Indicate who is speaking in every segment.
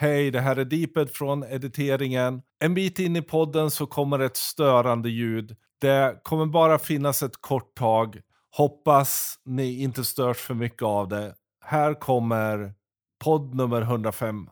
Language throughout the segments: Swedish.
Speaker 1: Hej, det här är Deeped från editeringen. En bit in i podden så kommer ett störande ljud. Det kommer bara finnas ett kort tag. Hoppas ni inte störs för mycket av det. Här kommer podd nummer 105.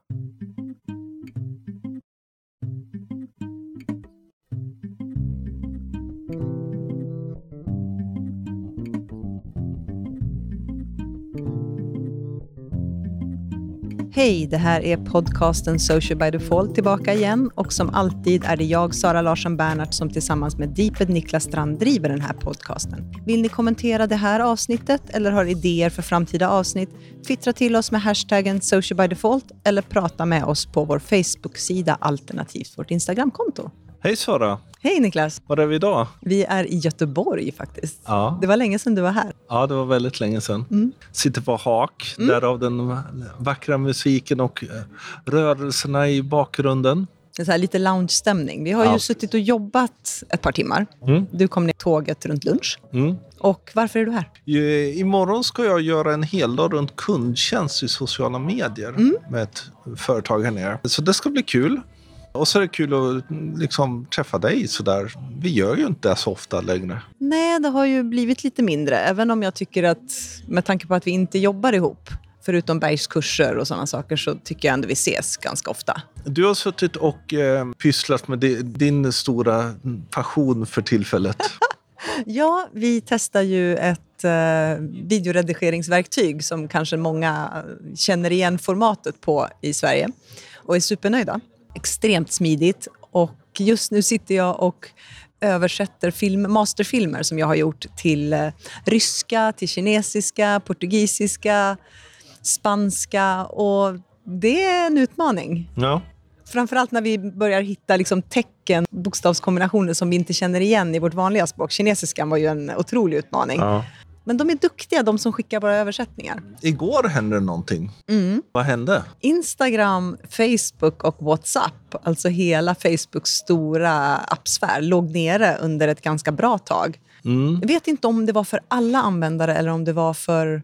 Speaker 2: Hej, det här är podcasten Social by Default tillbaka igen och som alltid är det jag, Sara Larsson Bernhardt, som tillsammans med Deeped Niklas Strand driver den här podcasten. Vill ni kommentera det här avsnittet eller har idéer för framtida avsnitt? Twittra till oss med hashtaggen Social by Default eller prata med oss på vår Facebook-sida alternativt vårt Instagramkonto.
Speaker 3: Hej Sara!
Speaker 2: Hej Niklas!
Speaker 3: Var är vi idag?
Speaker 2: Vi är i Göteborg faktiskt.
Speaker 3: Ja.
Speaker 2: Det var länge sedan du var här.
Speaker 3: Ja, det var väldigt länge sedan.
Speaker 2: Mm.
Speaker 3: Sitter på hak, därav den vackra musiken och eh, rörelserna i bakgrunden.
Speaker 2: Det är så här lite lounge-stämning. Vi har ju
Speaker 3: Ja.
Speaker 2: suttit och jobbat ett par timmar.
Speaker 3: Mm.
Speaker 2: Du kom ner tåget runt lunch.
Speaker 3: Mm.
Speaker 2: Och varför är du här?
Speaker 3: I- Imorgon ska jag göra en hel dag runt kundtjänst i sociala medier
Speaker 2: Mm.
Speaker 3: med ett företag här nere. Så det ska bli kul. Och så är det kul att liksom, träffa dig sådär. Vi gör ju inte det så ofta längre.
Speaker 2: Nej, det har ju blivit lite mindre. Även om jag tycker att, med tanke på att vi inte jobbar ihop, förutom bergskurser och sådana saker, så tycker jag ändå vi ses ganska ofta.
Speaker 3: Du har suttit och eh, pysslat med di- din stora passion för tillfället.
Speaker 2: Ja, vi testar ju ett eh, videoredigeringsverktyg som kanske många känner igen formatet på i Sverige och är supernöjda. Extremt smidigt och just nu sitter jag och översätter film, masterfilmer som jag har gjort till eh, ryska, till kinesiska, portugisiska, spanska och det är en utmaning.
Speaker 3: Ja.
Speaker 2: Framförallt när vi börjar hitta liksom tecken, bokstavskombinationer som vi inte känner igen i vårt vanliga språk. Kinesiskan var ju en otrolig utmaning.
Speaker 3: ja.
Speaker 2: Men de är duktiga, de som skickar våra översättningar.
Speaker 3: Igår hände någonting.
Speaker 2: Mm.
Speaker 3: Vad hände?
Speaker 2: Instagram, Facebook och WhatsApp, alltså hela Facebooks stora appsfär, låg nere under ett ganska bra tag.
Speaker 3: Mm.
Speaker 2: Jag vet inte om det var för alla användare eller om det var för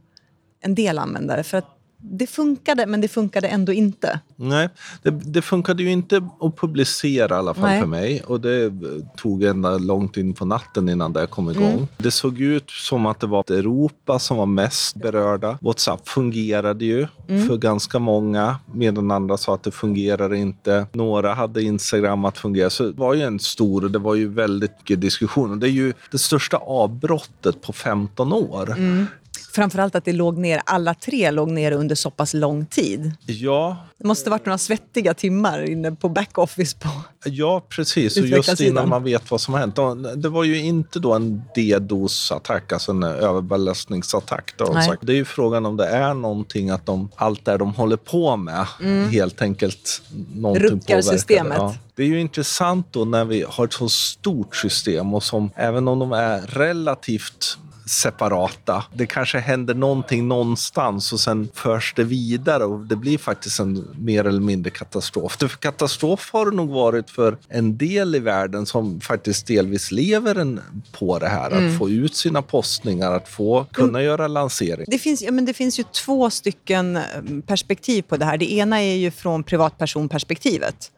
Speaker 2: en del användare. För att det funkade, men det funkade ändå inte.
Speaker 3: Nej, det, det funkade ju inte att publicera i alla fall
Speaker 2: Nej.
Speaker 3: för mig. Och det tog ända långt in på natten innan det kom igång.
Speaker 2: Mm.
Speaker 3: Det såg ut som att det var Europa som var mest berörda. WhatsApp fungerade ju
Speaker 2: Mm.
Speaker 3: för ganska många medan andra sa att det fungerar inte. Några hade Instagram att fungera. Så det var ju en stor, det var ju väldigt mycket diskussion. Och det är ju det största avbrottet på 15 år.
Speaker 2: Mm. Framförallt att det låg ner, alla tre låg ner under så pass lång tid.
Speaker 3: Ja,
Speaker 2: Det måste varit några svettiga timmar inne på backoffice på
Speaker 3: Ja, precis. Och just innan man vet vad som har hänt. Det var ju inte då en DDoS-attack, alltså en överbelastningsattack. Då.
Speaker 2: Nej.
Speaker 3: Det är ju frågan om det är någonting att de, allt det de håller på med helt enkelt någonting
Speaker 2: Mm. Ruckar
Speaker 3: påverkar
Speaker 2: systemet.
Speaker 3: Ja. Det är ju intressant då när vi har ett så stort system och som även om de är relativt separata. Det kanske händer någonting någonstans och sen förs det vidare och det blir faktiskt en mer eller mindre katastrof. För katastrof har det nog varit för en del i världen som faktiskt delvis lever en, på det här. Att få ut sina postningar, att få kunna göra lansering.
Speaker 2: Det finns, ja, men det finns ju två stycken eh, perspektiv på det här. Det ena är ju från privatpersonperspektivet.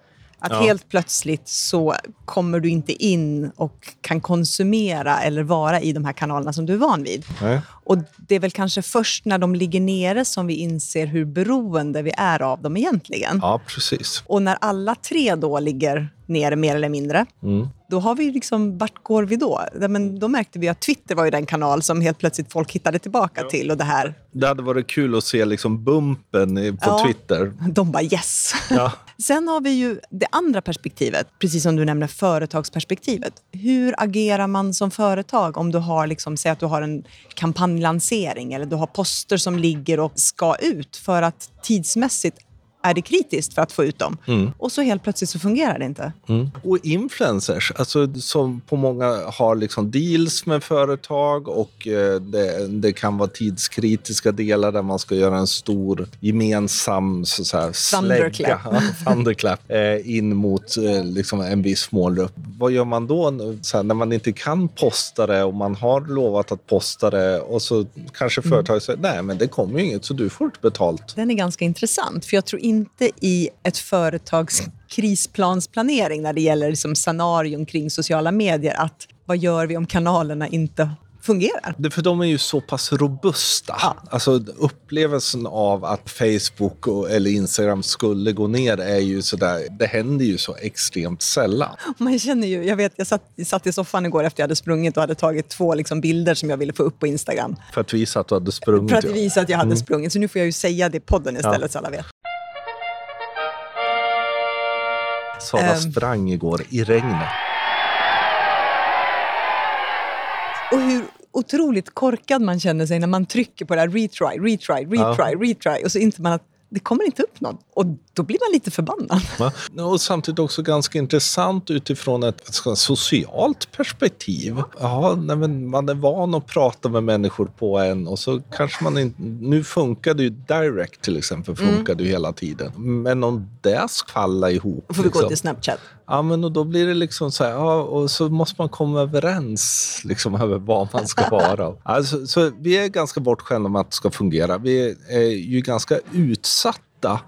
Speaker 2: Att
Speaker 3: Ja.
Speaker 2: helt plötsligt så kommer du inte in och kan konsumera eller vara i de här kanalerna som du är van vid.
Speaker 3: Nej.
Speaker 2: Och det är väl kanske först när de ligger nere som vi inser hur beroende vi är av dem egentligen.
Speaker 3: Ja, precis.
Speaker 2: Och när alla tre då ligger nere mer eller mindre,
Speaker 3: Mm.
Speaker 2: då har vi liksom, vart går vi då? Ja, Men då märkte vi att Twitter var ju den kanal som helt plötsligt folk hittade tillbaka till och det här,
Speaker 3: Det hade varit kul att se liksom bumpen på
Speaker 2: Ja.
Speaker 3: Twitter.
Speaker 2: de bara yes.
Speaker 3: Ja.
Speaker 2: Sen har vi ju det andra perspektivet, precis som du nämnde, företagsperspektivet. Hur agerar man som företag om du har, liksom, säg att du har en kampanjlansering eller du har poster som ligger och ska ut för att tidsmässigt är det kritiskt för att få ut dem. Och så helt plötsligt så fungerar det inte.
Speaker 3: Mm. Och influencers, alltså, som på många har liksom deals med företag och eh, det, det kan vara tidskritiska delar där man ska göra en stor gemensam så, så här,
Speaker 2: Thunderclap.
Speaker 3: slägga, thunderclap eh, in mot eh, liksom en viss målgrupp. Vad gör man då här, när man inte kan posta det och man har lovat att posta det och så kanske företaget säger nej men det kommer ju inget så du får inte betalt.
Speaker 2: Den är ganska intressant, för jag tror inte inte i ett företags krisplansplanering när det gäller liksom scenarion kring sociala medier att vad gör vi om kanalerna inte fungerar?
Speaker 3: Det, för de är ju så pass robusta.
Speaker 2: Ja.
Speaker 3: Alltså upplevelsen av att Facebook och, eller Instagram skulle gå ner är ju sådär, det händer ju så extremt sällan.
Speaker 2: Man känner ju, jag vet, jag satt, satt i soffan igår efter jag hade sprungit och hade tagit två liksom bilder som jag ville få upp på Instagram.
Speaker 3: För att visa att du hade sprungit.
Speaker 2: För att
Speaker 3: ja.
Speaker 2: visa att jag hade
Speaker 3: Mm.
Speaker 2: sprungit. Så nu får jag ju säga det i podden istället så alla vet.
Speaker 3: Sara
Speaker 2: Ehm.
Speaker 3: sprang igår i regnet.
Speaker 2: Och hur otroligt korkad man känner sig när man trycker på det här retry, retry, retry, retry och så inser man att det kommer inte upp något. Och då blir man lite förbannad.
Speaker 3: Va? Och samtidigt också ganska intressant utifrån ett socialt perspektiv. Ja, men man är van att prata med människor på en och så kanske man inte... Nu funkar det ju direct till exempel, funkar det ju hela tiden. Men om det falla ihop...
Speaker 2: Då får vi gå
Speaker 3: liksom,
Speaker 2: till Snapchat.
Speaker 3: Ja, men och då blir det liksom så här, ja, och så måste man komma överens liksom, över vad man ska vara. Alltså, så vi är ganska bortskämda med att det ska fungera. Vi är ju ganska utsatta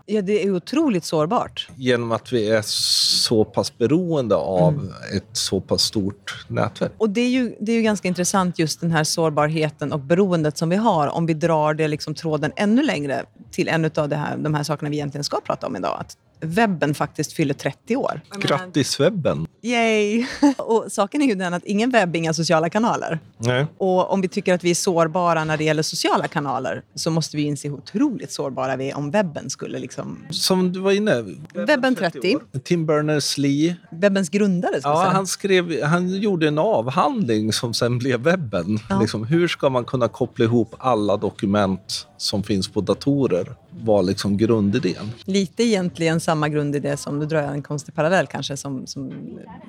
Speaker 2: Ja, det är otroligt sårbart.
Speaker 3: genom att vi är så pass beroende av ett så pass stort nätverk.
Speaker 2: Och det är, ju, det är ju ganska intressant just den här sårbarheten och beroendet som vi har om vi drar det liksom tråden ännu längre till en av det här, de här sakerna vi egentligen ska prata om idag. Att webben faktiskt fyller 30 år.
Speaker 3: Grattis webben!
Speaker 2: Yay! Och saken är ju den att ingen webb, inga sociala kanaler.
Speaker 3: Nej.
Speaker 2: Och om vi tycker att vi är sårbara när det gäller sociala kanaler så måste vi inse hur otroligt sårbara vi är om webben skulle liksom...
Speaker 3: Som du var inne
Speaker 2: Webben 30,
Speaker 3: Tim Berners-Lee,
Speaker 2: webbens grundare ska
Speaker 3: ja, han, skrev, han gjorde en avhandling som sen blev webben.
Speaker 2: Ja.
Speaker 3: Liksom, hur ska man kunna koppla ihop alla dokument som finns på datorer? var liksom grundidén.
Speaker 2: Lite egentligen samma grundidé som, nu drar jag en konstig parallell kanske, som, som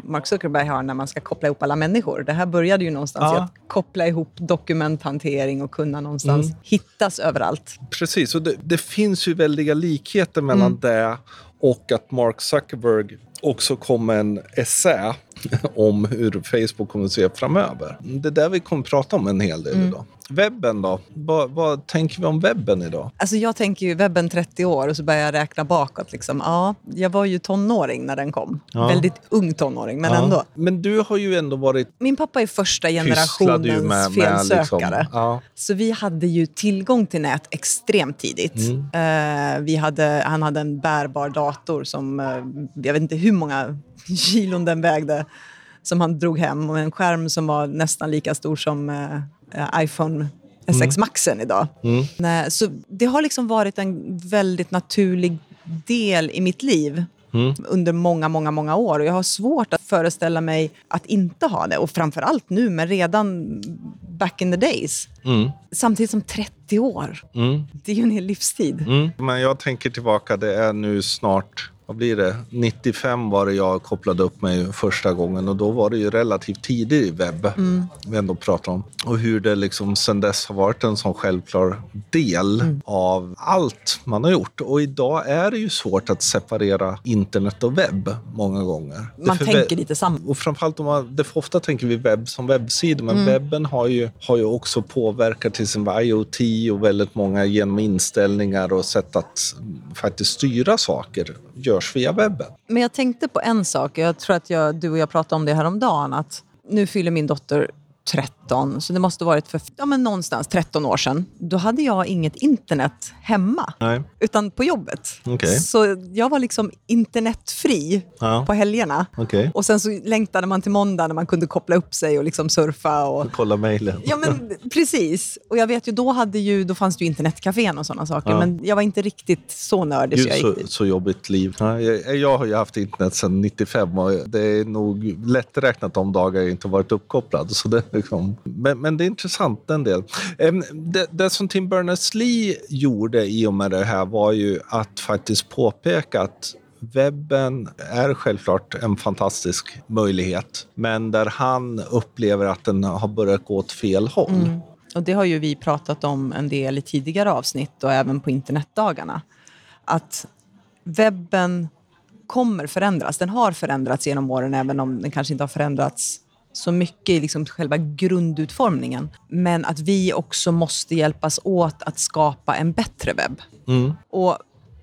Speaker 2: Mark Zuckerberg har när man ska koppla ihop alla människor. Det här började ju någonstans
Speaker 3: Ja.
Speaker 2: i att koppla ihop dokumenthantering och kunna någonstans
Speaker 3: Mm.
Speaker 2: hittas överallt.
Speaker 3: Precis, och det, det finns ju väldiga likheter mellan
Speaker 2: Mm.
Speaker 3: det och att Mark Zuckerberg också kom med en essä om hur Facebook kommer att se framöver. Det är där vi kommer att prata om en hel del
Speaker 2: Mm.
Speaker 3: idag. Webben då? Vad, vad tänker vi om webben idag?
Speaker 2: Alltså jag tänker ju webben 30 år och så börjar jag räkna bakåt. Liksom. Ja, jag var ju tonåring när den kom.
Speaker 3: Ja.
Speaker 2: Väldigt ung tonåring, men
Speaker 3: Ja.
Speaker 2: ändå.
Speaker 3: Men du har ju ändå varit
Speaker 2: Min pappa är första generationens
Speaker 3: med, med
Speaker 2: felsökare.
Speaker 3: liksom, ja.
Speaker 2: Så vi hade ju tillgång till nät extremt tidigt.
Speaker 3: Mm.
Speaker 2: Eh, vi hade, han hade en bärbar dator som, eh, jag vet inte hur många kilon den vägde, som han drog hem. Och en skärm som var nästan lika stor som eh, eh, iPhone SX Maxen idag.
Speaker 3: Mm.
Speaker 2: Nej, så det har liksom varit en väldigt naturlig del i mitt liv
Speaker 3: Mm.
Speaker 2: under många, många, många år. Och jag har svårt att föreställa mig att inte ha det. Och framför allt nu, men redan back in the days.
Speaker 3: Mm.
Speaker 2: Samtidigt som 30 år.
Speaker 3: Mm.
Speaker 2: Det är ju en hel livstid.
Speaker 3: Mm. Men jag tänker tillbaka, det är nu snart, vad blir det? 95 var det jag kopplade upp mig första gången och då var det ju relativt tidig webb vi ändå pratar om. Och hur det liksom sen dess har varit en sån självklar del av allt man har gjort. Och idag är det ju svårt att separera internet och webb många gånger.
Speaker 2: Man tänker lite samma.
Speaker 3: och framförallt om man, det för ofta tänker vi webb som webbsidor,
Speaker 2: Mm.
Speaker 3: men webben har ju, har ju också påverkat till sin IoT och väldigt många genom inställningar och sätt att mm, faktiskt styra saker görs via webben.
Speaker 2: Men jag tänkte på en sak. Jag tror att jag, du och jag pratade om det här om dagen. Att nu fyller min dotter 13, så det måste varit för ja, men någonstans 13 år sedan. Då hade jag inget internet hemma,
Speaker 3: Nej.
Speaker 2: utan på jobbet.
Speaker 3: Okej.
Speaker 2: Så jag var liksom internetfri
Speaker 3: Ja.
Speaker 2: på helgerna.
Speaker 3: Okej.
Speaker 2: Och sen så längtade man till måndag när man kunde koppla upp sig och liksom surfa. Och...
Speaker 3: Kolla mejlen.
Speaker 2: Ja, men precis. Och jag vet ju, då, hade ju, då fanns det ju internetcafén och sådana saker.
Speaker 3: Ja.
Speaker 2: Men jag var inte riktigt så nördig. Så
Speaker 3: Gud, så,
Speaker 2: dit.
Speaker 3: så jobbigt liv. Ja, Jag, jag har ju haft internet sedan 95 och det är nog lätträknat de dagar jag inte varit uppkopplad. Så det liksom, men, men det är intressant en del. Det, det som Tim Berners-Lee gjorde i och med det här var ju att faktiskt påpeka att Webben är självklart en fantastisk möjlighet, men där han upplever att den har börjat gå åt fel håll.
Speaker 2: Mm. Och det har ju vi pratat om en del i tidigare avsnitt och även på internetdagarna. Att webben kommer förändras. Den har förändrats genom åren, även om den kanske inte har förändrats så mycket i liksom själva grundutformningen. Men att vi också måste hjälpas åt att skapa en bättre webb.
Speaker 3: Mm.
Speaker 2: Och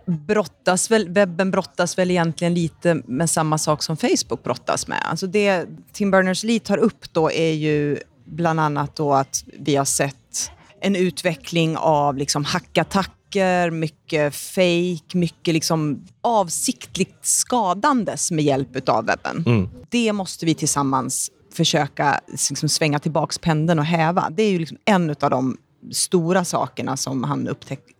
Speaker 2: brottas väl, webben brottas väl egentligen lite med samma sak som Facebook brottas med. Alltså det Tim Berners-Lee tar upp då är ju bland annat då att vi har sett en utveckling av liksom hackattacker, mycket fake, mycket liksom avsiktligt skadandes med hjälp av webben.
Speaker 3: Mm.
Speaker 2: Det måste vi tillsammans försöka liksom svänga tillbaks pendeln och häva. Det är ju liksom en av de stora sakerna som han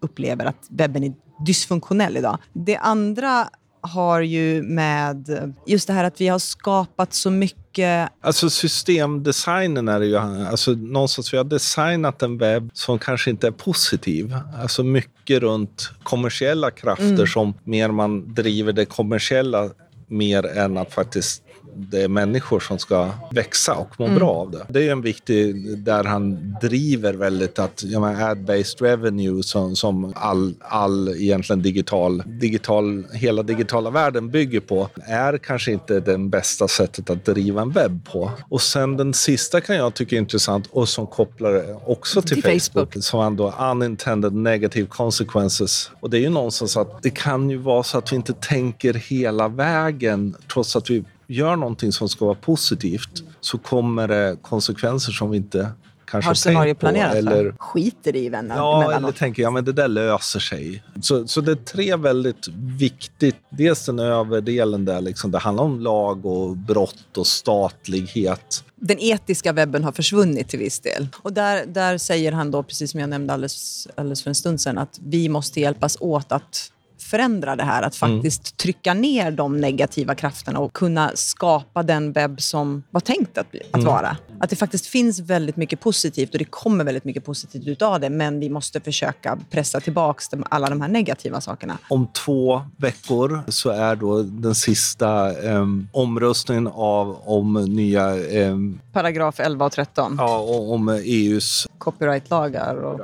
Speaker 2: upplever att webben är dysfunktionell idag. Det andra har ju med just det här att vi har skapat så mycket
Speaker 3: Alltså systemdesignen är det ju, alltså någonstans vi har designat en webb som kanske inte är positiv. Alltså mycket runt kommersiella krafter
Speaker 2: Mm.
Speaker 3: som mer man driver det kommersiella mer än att faktiskt det är människor som ska växa och må
Speaker 2: Mm.
Speaker 3: bra av det. Det är en viktig, där han driver väldigt att, ad-based revenue som, som all, all egentligen digital, digital, hela digitala världen bygger på, är kanske inte det bästa sättet att driva en webb på. Och sen den sista kan jag tycka är intressant och som kopplar också till,
Speaker 2: Till
Speaker 3: Facebook,
Speaker 2: Facebook.
Speaker 3: som han då unintended negative consequences. Och det är ju någonstans att det kan ju vara så att vi inte tänker hela vägen trots att vi gör någonting som ska vara positivt så kommer det konsekvenser som vi inte kanske
Speaker 2: har
Speaker 3: tänkt på. Eller.
Speaker 2: Skiter i vänner
Speaker 3: Ja, eller tänker ja men det där löser sig. Så, så det är tre väldigt viktigt, dels den överdelen där liksom, det handlar om lag och brott och statlighet.
Speaker 2: Den etiska webben har försvunnit till viss del. Och där, där säger han då, precis som jag nämnde alldeles, alldeles för en stund sedan, att vi måste hjälpas åt att förändra det här. Att faktiskt trycka ner de negativa krafterna och kunna skapa den webb som var tänkt att, att vara. Att det faktiskt finns väldigt mycket positivt och det kommer väldigt mycket positivt utav det. Men vi måste försöka pressa tillbaka alla de här negativa sakerna.
Speaker 3: Om två veckor så är då den sista em, omröstningen av om nya em,
Speaker 2: Paragraf 11 och 13.
Speaker 3: ja, o- om EUs
Speaker 2: Copyrightlagar. Och...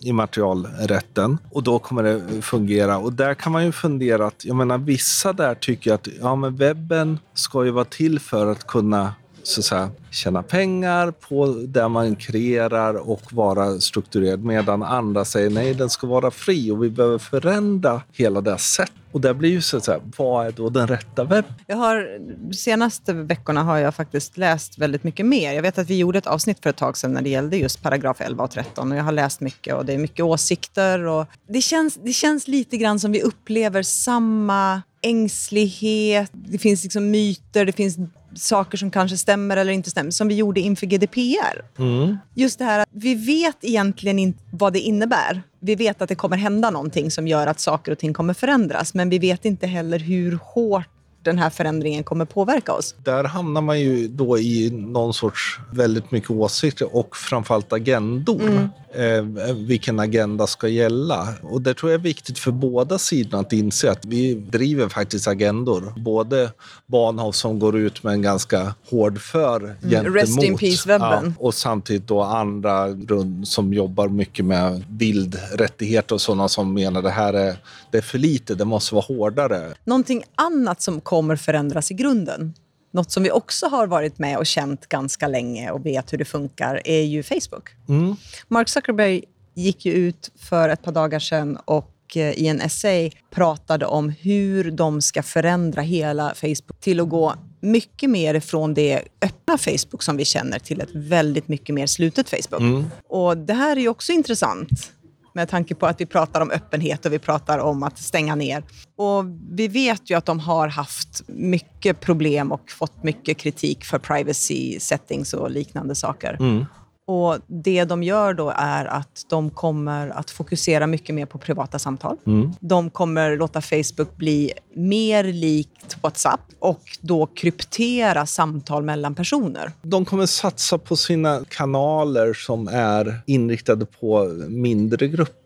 Speaker 3: immaterialrätten. Och då kommer det fungera. Och där kan man ju fundera att, jag menar vissa där tycker att ja, men webben ska ju vara till för att kunna så att säga, tjäna pengar på det man kreerar och vara strukturerad medan andra säger nej, den ska vara fri och vi behöver förändra hela det sättet. Och där blir ju så att säga, vad är då den rätta webben?
Speaker 2: Jag har, de senaste veckorna har jag faktiskt läst väldigt mycket mer. Jag vet att vi gjorde ett avsnitt för ett tag sedan när det gällde just paragraf 11 och 13. Och jag har läst mycket och det är mycket åsikter. Och det, känns, det känns lite grann som vi upplever samma ängslighet. Det finns liksom myter, det finns saker som kanske stämmer eller inte stämmer, som vi gjorde inför GDPR. Just det här att vi vet egentligen inte vad det innebär. Vi vet att det kommer hända någonting som gör att saker och ting kommer förändras, men vi vet inte heller hur hårt den här förändringen kommer påverka oss.
Speaker 3: Där hamnar man ju då i någon sorts väldigt mycket åsikter och framförallt agendor. Eh, vilken agenda ska gälla? Och det tror jag är viktigt för båda sidorna att inse att vi driver faktiskt agendor. Både Bahnhof som går ut med en ganska hård för gentemot.
Speaker 2: Mm, Rest in peace-webben.
Speaker 3: och samtidigt då andra runt som jobbar mycket med bildrättigheter och sådana som menar det här är, det är för lite, det måste vara hårdare.
Speaker 2: Någonting annat som kommer förändras i grunden, något som vi också har varit med och känt ganska länge och vet hur det funkar, är ju Facebook. Mark Zuckerberg gick ju ut för ett par dagar sedan och eh, i en essay pratade om hur de ska förändra hela Facebook till att gå mycket mer ifrån det öppna Facebook som vi känner till ett väldigt mycket mer slutet Facebook. Och det här är ju också intressant med tanke på att vi pratar om öppenhet och vi pratar om att stänga ner. Och vi vet ju att de har haft mycket problem och fått mycket kritik för privacy settings och liknande saker. Mm. Och Det de gör då är att de kommer att fokusera mycket mer på privata samtal. De kommer låta Facebook bli mer likt WhatsApp och då kryptera samtal mellan personer.
Speaker 3: De kommer satsa på sina kanaler som är inriktade på mindre grupper.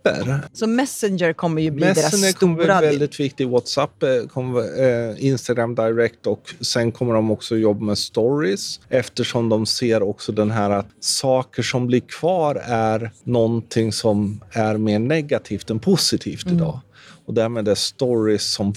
Speaker 2: Så Messenger kommer ju bli
Speaker 3: Messenger
Speaker 2: deras
Speaker 3: kommer
Speaker 2: stora...
Speaker 3: vara väldigt viktig. WhatsApp eh, kommer eh, Instagram Direct och sen kommer de också jobba med stories eftersom de ser också den här att saker som blir kvar är någonting som är mer negativt än positivt idag. Och därmed är stories som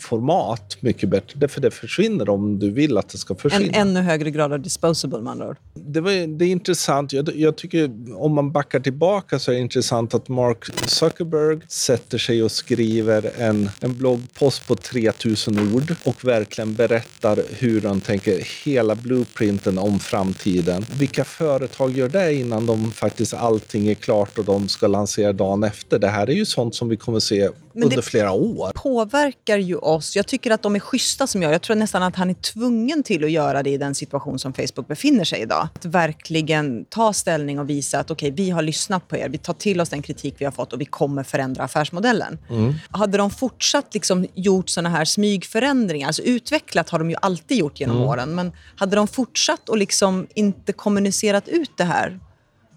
Speaker 3: format mycket bättre. För det försvinner om du vill att det ska försvinna.
Speaker 2: En ännu högre grad av disposable med andra ord.
Speaker 3: Det, var, det är intressant. Jag, jag, tycker om man backar tillbaka så är det intressant att Mark Zuckerberg sätter sig och skriver en, en bloggpost på 3000 ord och verkligen berättar hur han tänker hela blueprinten om framtiden. Vilka företag gör det innan de faktiskt allting är klart och de ska lansera dagen efter? Det här är ju sånt som vi kommer se
Speaker 2: Men
Speaker 3: under
Speaker 2: det-
Speaker 3: flera år.
Speaker 2: påverkar ju oss. Jag tycker att de är schyssta som gör. Jag tror nästan att han är tvungen till att göra det i den situation som Facebook befinner sig i idag. Att verkligen ta ställning och visa att okej, vi har lyssnat på er. Vi tar till oss den kritik vi har fått och vi kommer förändra affärsmodellen. Hade de fortsatt liksom gjort såna här smygförändringar, alltså utvecklat har de ju alltid gjort genom åren, men hade de fortsatt och liksom inte kommunicerat ut det här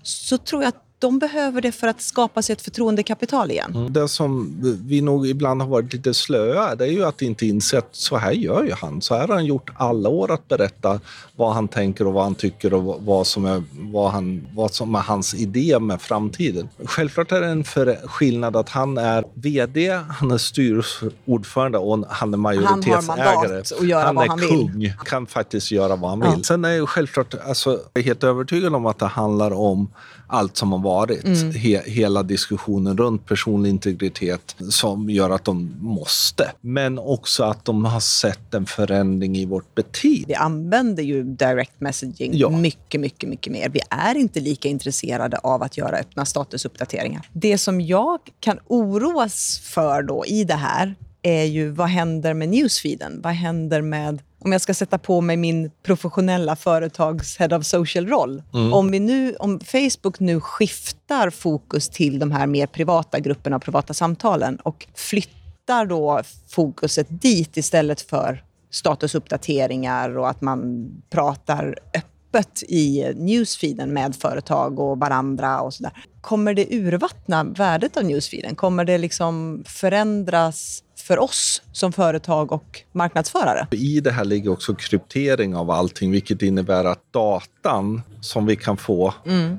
Speaker 2: så tror jag att de behöver det för att skapa sig ett förtroendekapital igen.
Speaker 3: Det som vi nog ibland har varit lite slöa det är ju att inte inse att så här gör ju han. Så här har han gjort alla år att berätta vad han tänker och vad han tycker och vad som är, vad han, vad som är hans idé med framtiden. Självklart är det en för skillnad att han är VD, han är styrelseordförande och han är majoritetsägare.
Speaker 2: mandat att göra
Speaker 3: han
Speaker 2: vad
Speaker 3: är
Speaker 2: han vill.
Speaker 3: kung, kan faktiskt göra vad han vill. Sen är jag självklart alltså, jag är helt övertygad om att det handlar om allt som har varit.
Speaker 2: Mm.
Speaker 3: He, hela diskussionen runt personlig integritet som gör att de måste. Men också att de har sett en förändring i vårt beteende.
Speaker 2: Vi använder ju direct messaging
Speaker 3: Ja.
Speaker 2: mycket, mycket, mycket mer. Vi är inte lika intresserade av att göra öppna statusuppdateringar. Det som jag kan oroas för då i det här är ju vad händer med newsfeeden? Vad händer med om jag ska sätta på mig min professionella företags head of social-roll. Om, vi nu, om Facebook nu skiftar fokus till de här mer privata grupperna och privata samtalen och flyttar då fokuset dit istället för statusuppdateringar och att man pratar öppet i newsfeeden med företag och varandra och sådär. Kommer det urvattna värdet av newsfeeden? Kommer det liksom förändras för oss som företag och marknadsförare?
Speaker 3: I det här ligger också kryptering av allting, vilket innebär att datan som vi kan få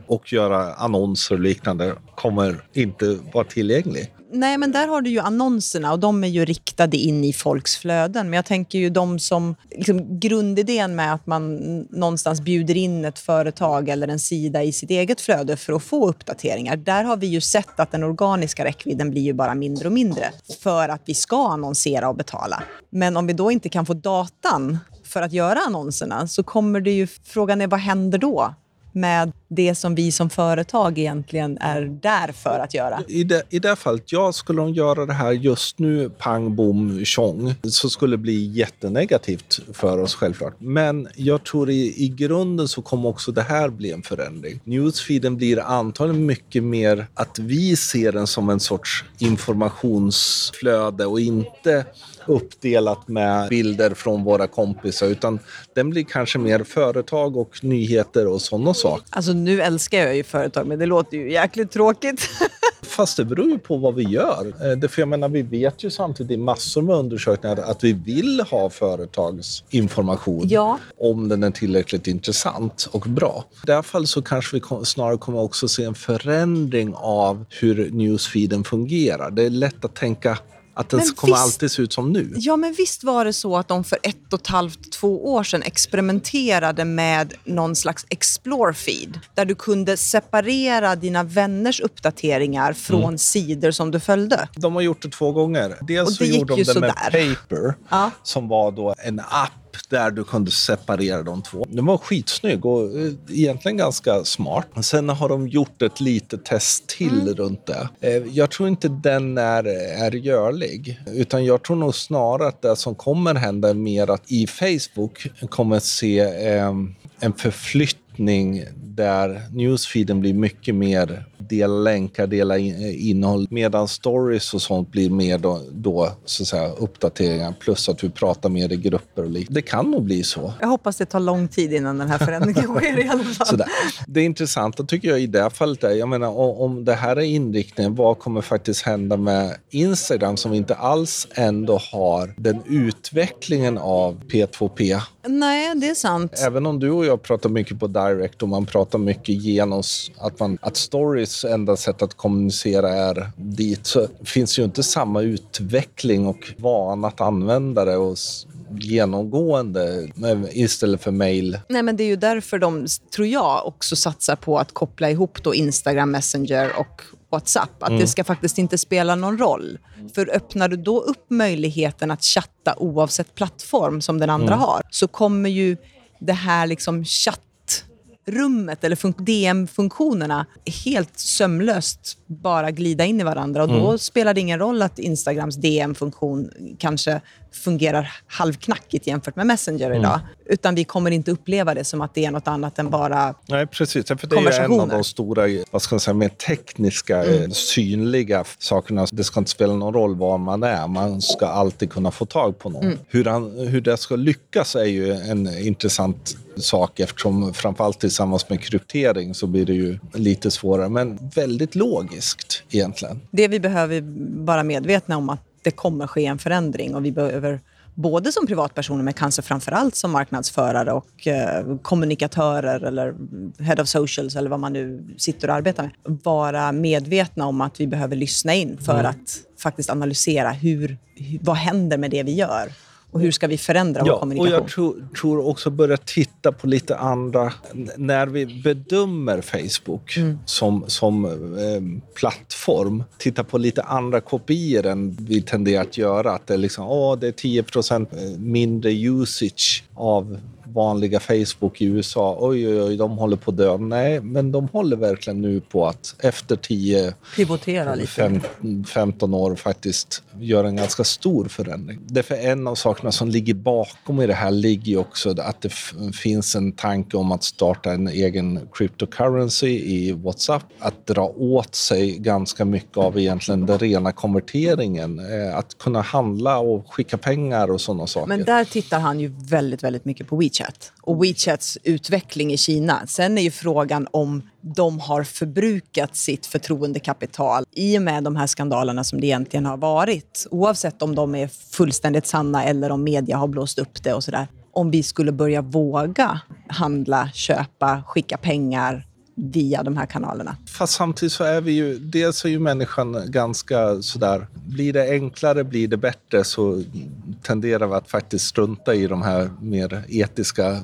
Speaker 3: och göra annonser och liknande kommer inte vara tillgänglig.
Speaker 2: Nej, men där har du ju annonserna och de är ju riktade in i folks flöden. Men jag tänker ju de som... Liksom, grundidén med att man någonstans bjuder in ett företag eller en sida i sitt eget flöde för att få uppdateringar. Där har vi ju sett att den organiska räckvidden blir ju bara mindre och mindre för att vi ska annonsera och betala. Men om vi då inte kan få datan för att göra annonserna så kommer det ju... Frågan är vad händer då? med det som vi som företag egentligen är där för att göra.
Speaker 3: I det, I det fallet, ja, skulle de göra det här just nu, pang, bom, tjong, så skulle det bli jättenegativt för oss självklart. Men jag tror i, i grunden så kommer också det här bli en förändring. Newsfeeden blir antagligen mycket mer att vi ser den som en sorts informationsflöde och inte uppdelat med bilder från våra kompisar utan den blir kanske mer företag och nyheter och sådana saker.
Speaker 2: Alltså nu älskar jag ju företag, men det låter ju jäkligt tråkigt.
Speaker 3: Fast det beror ju på vad vi gör. Eh, Det, för jag menar, vi vet ju samtidigt i massor med undersökningar att vi vill ha företagsinformation
Speaker 2: Ja.
Speaker 3: om den är tillräckligt intressant och bra. I det här fallet så kanske vi snarare kommer också se en förändring av hur newsfeeden fungerar. Det är lätt att tänka att den
Speaker 2: Men
Speaker 3: kommer
Speaker 2: visst-
Speaker 3: alltid se ut som nu.
Speaker 2: Ja, men visst var det så att de för ett och ett halvt, två år sedan experimenterade med någon slags explore-feed där du kunde separera dina vänners uppdateringar från
Speaker 3: Mm.
Speaker 2: sidor som du följde.
Speaker 3: De har gjort det två gånger. Dels
Speaker 2: Och
Speaker 3: så
Speaker 2: det gick
Speaker 3: gjorde de det med. Paper,
Speaker 2: Ja.
Speaker 3: som var då en app där du kunde separera de två. Den var skitsnygg och eh, egentligen ganska smart. Sen har de gjort ett litet test till
Speaker 2: Mm.
Speaker 3: runt det. Eh, Jag tror inte den är, är görlig, utan jag tror nog snarare att det som kommer hända är mer att i Facebook kommer se eh, en förflyttning där newsfeeden blir mycket mer dela länkar, dela in, eh, innehåll medan stories och sånt blir mer då, då så att säga, uppdateringar plus att vi pratar mer i grupper och liknande. Det kan nog bli så.
Speaker 2: Jag hoppas det tar lång tid innan den här förändringen sker i alla fall.
Speaker 3: Sådär. Det intressanta tycker jag i det här fallet är, jag menar om det här är inriktningen, vad kommer faktiskt hända med Instagram som inte alls ändå har den utvecklingen av P2P
Speaker 2: Nej, det är sant.
Speaker 3: Även om du och jag pratar mycket på direct och man pratar mycket genom att, man, att stories enda sätt att kommunicera är dit så finns ju inte samma utveckling och vana att använda det och genomgående istället för mail.
Speaker 2: Nej, men det är ju därför de, tror jag, också satsar på att koppla ihop då Instagram Messenger och WhatsApp. Att mm. det ska faktiskt inte spela någon roll. För öppnar du då upp möjligheten att chatta oavsett plattform som den andra mm. har, så kommer ju det här liksom chatt rummet eller DM-funktionerna helt sömlöst bara glida in i varandra. Och Då mm. spelar det ingen roll att Instagrams DM-funktion kanske fungerar halvknackigt jämfört med Messenger mm. idag. Utan vi kommer inte uppleva det som att det är något annat än bara
Speaker 3: Nej, precis. För det är en av de stora, vad ska man säga, mer tekniska, mm. Eh, synliga sakerna. Det ska inte spela någon roll var man är. Man ska alltid kunna få tag på någon. Mm. Hur, han, hur det ska lyckas är ju en intressant sak eftersom framförallt tillsammans med kryptering så blir det ju lite svårare. Men väldigt logiskt egentligen.
Speaker 2: Det vi behöver vara medvetna om att det kommer ske en förändring och vi behöver både som privatpersoner men kanske framförallt som marknadsförare och eh, kommunikatörer eller head of socials eller vad man nu sitter och arbetar med. Vara medvetna om att vi behöver lyssna in för mm. att faktiskt analysera hur, vad händer med det vi gör. Och hur ska vi förändra ja, vår kommunikation?
Speaker 3: Och jag tror, tror, också börja titta på lite andra... När vi bedömer Facebook mm. som, som eh, plattform, titta på lite andra kopior än vi tenderar att göra. Att det är, liksom, åh, det är 10% mindre usage av vanliga Facebook i USA, oj, oj, oj, de håller på att dö. Nej, men de håller verkligen nu på att efter 10,
Speaker 2: Pivotera lite. Fem,
Speaker 3: 15 år faktiskt göra en ganska stor förändring. Därför en av sakerna som ligger bakom i det här ligger också att det finns en tanke om att starta en egen cryptocurrency i WhatsApp. Att dra åt sig ganska mycket av egentligen den rena konverteringen. Eh, att kunna handla och skicka pengar och sådana saker.
Speaker 2: Men där tittar han ju väldigt, väldigt mycket på WeChat. WeChat och WeChats utveckling i Kina. Sen är ju frågan om de har förbrukat sitt förtroendekapital i och med de här skandalerna som det egentligen har varit. Oavsett om de är fullständigt sanna eller om media har blåst upp det och sådär. Om vi skulle börja våga handla, köpa, skicka pengar via de här kanalerna.
Speaker 3: Fast samtidigt så är vi ju, dels är ju människan ganska sådär, blir det enklare, blir det bättre så tenderar vi att faktiskt strunta i de här mer etiska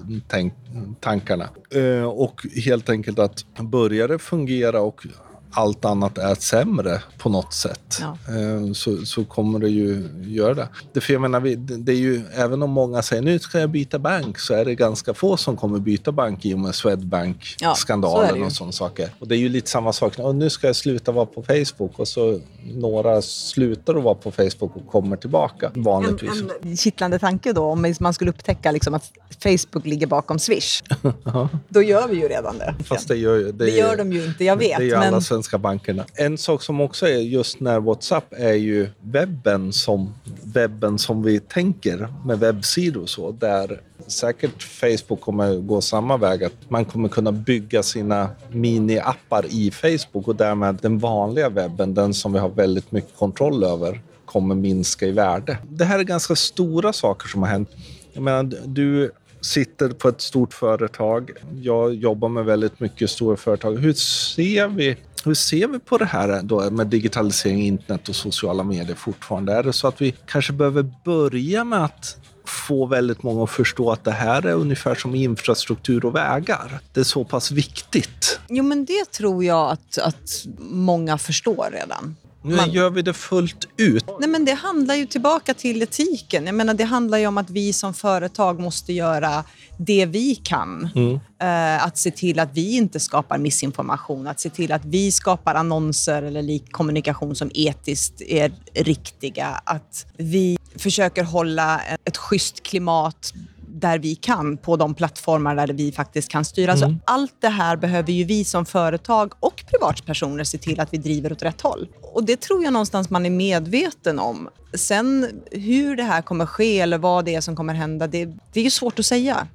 Speaker 3: tankarna. Eh, och helt enkelt att börjar det fungera och allt annat är sämre på något sätt ja. Eh, så, så kommer det ju göra det. det för jag menar, det är ju, även om många säger nu ska jag byta bank så är det ganska få som kommer byta bank i och med Swedbank-skandalen ja, och sådana saker. Och det är ju lite samma sak. Och nu ska jag sluta vara på Facebook och så några slutar att vara på Facebook och kommer tillbaka vanligtvis. En,
Speaker 2: en kittlande tanke då om man skulle upptäcka liksom att Facebook ligger bakom Swish. då gör vi ju redan det.
Speaker 3: Fast det gör, det,
Speaker 2: det gör de ju inte, jag vet.
Speaker 3: Det gör men svenska bankerna. En sak som också är just när WhatsApp är ju webben som, webben som vi tänker med webbsidor och så. Där säkert Facebook kommer gå samma väg. Att man kommer kunna bygga sina mini-appar i Facebook och därmed den vanliga webben, den som vi har väldigt mycket kontroll över, kommer minska i värde. Det här är ganska stora saker som har hänt. Jag menar, du sitter på ett stort företag. Jag jobbar med väldigt mycket stora företag. Hur ser vi hur ser vi på det här då med digitalisering, internet och sociala medier fortfarande? Är det så att vi kanske behöver börja med att få väldigt många att förstå att det här är ungefär som infrastruktur och vägar. Det är så pass viktigt.
Speaker 2: Jo, men det tror jag att, att många förstår redan.
Speaker 3: Nu man... gör vi det fullt ut.
Speaker 2: Nej, men det handlar ju tillbaka till etiken. Jag menar, det handlar ju om att vi som företag måste göra det vi kan. Mm. Uh, att se till att vi inte skapar missinformation, att se till att vi skapar annonser eller lik kommunikation som etiskt är riktiga. Att vi försöker hålla ett schysst klimat där vi kan på de plattformar där vi faktiskt kan styra. Mm. Så allt det här behöver ju vi som företag och privatpersoner se till att vi driver åt rätt håll. Och det tror jag någonstans man är medveten om. Sen hur det här kommer ske eller vad det är som kommer hända, det, det är ju svårt att säga.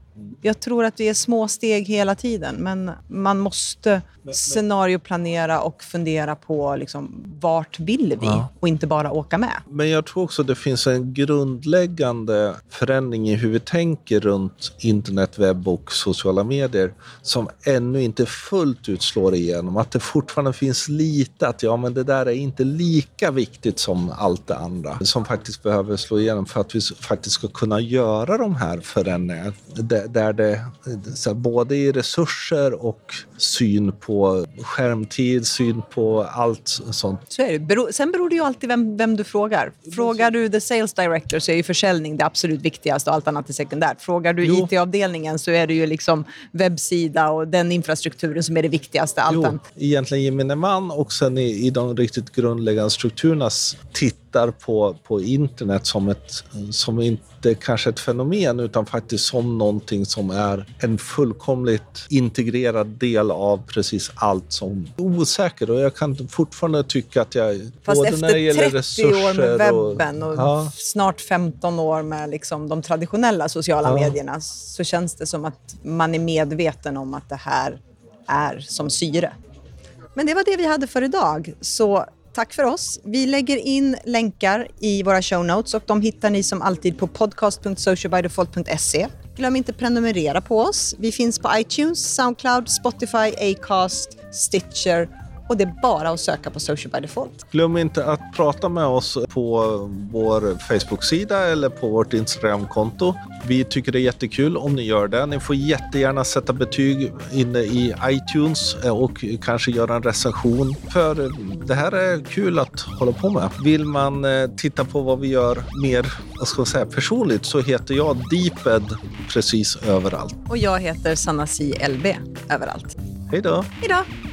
Speaker 2: Jag tror att det är små steg hela tiden, men man måste scenarioplanera och fundera på liksom, vart vill vi
Speaker 3: Ja.
Speaker 2: och inte bara åka med.
Speaker 3: Men jag tror också det finns en grundläggande förändring i hur vi tänker runt internet, webb och sociala medier som ännu inte fullt ut slår igenom. Att det fortfarande finns lite att ja, men det där är inte lika viktigt som allt det andra som faktiskt behöver slå igenom för att vi faktiskt ska kunna göra de här förändringarna. Där det, så här, både i resurser och syn på skärmtid, syn på allt sånt.
Speaker 2: Så är det. Sen beror det ju alltid vem, vem du frågar. Frågar du the sales director så är ju försäljning det absolut viktigaste och allt annat är sekundärt. Frågar du. IT-avdelningen så är det ju liksom webbsida och den infrastrukturen som är det viktigaste. Allt
Speaker 3: Jo, egentligen gemene man och sen i, i de riktigt grundläggande strukturerna s- tittar på, på internet som, ett, som inte kanske ett fenomen utan faktiskt som någonting som är en fullkomligt integrerad del av precis allt som är osäker. Och jag kan fortfarande tycka att jag...
Speaker 2: Fast
Speaker 3: både när det
Speaker 2: efter
Speaker 3: gäller
Speaker 2: 30 år med
Speaker 3: resurser och-
Speaker 2: webben och
Speaker 3: ja.
Speaker 2: snart 15 år med liksom de traditionella sociala
Speaker 3: Ja.
Speaker 2: medierna så känns det som att man är medveten om att det här är som syre. Men det var det vi hade för idag. Så tack för oss. Vi lägger in länkar i våra show notes och de hittar ni som alltid på podcast.socialbydefault.se. Glöm inte prenumerera på oss. Vi finns på iTunes, Soundcloud, Spotify, Acast, Stitcher och det är bara att söka på Social by Default.
Speaker 3: Glöm inte att prata med oss på vår Facebook-sida eller på vårt Instagram-konto. Vi tycker det är jättekul om ni gör det. Ni får jättegärna sätta betyg inne i iTunes och kanske göra en recension. För det här är kul att hålla på med. Vill man eh, titta på vad vi gör mer vad ska jag säga, personligt så heter jag Deeped precis överallt.
Speaker 2: Och jag heter Sanna C. LB överallt.
Speaker 3: Hej då!
Speaker 2: Hej då!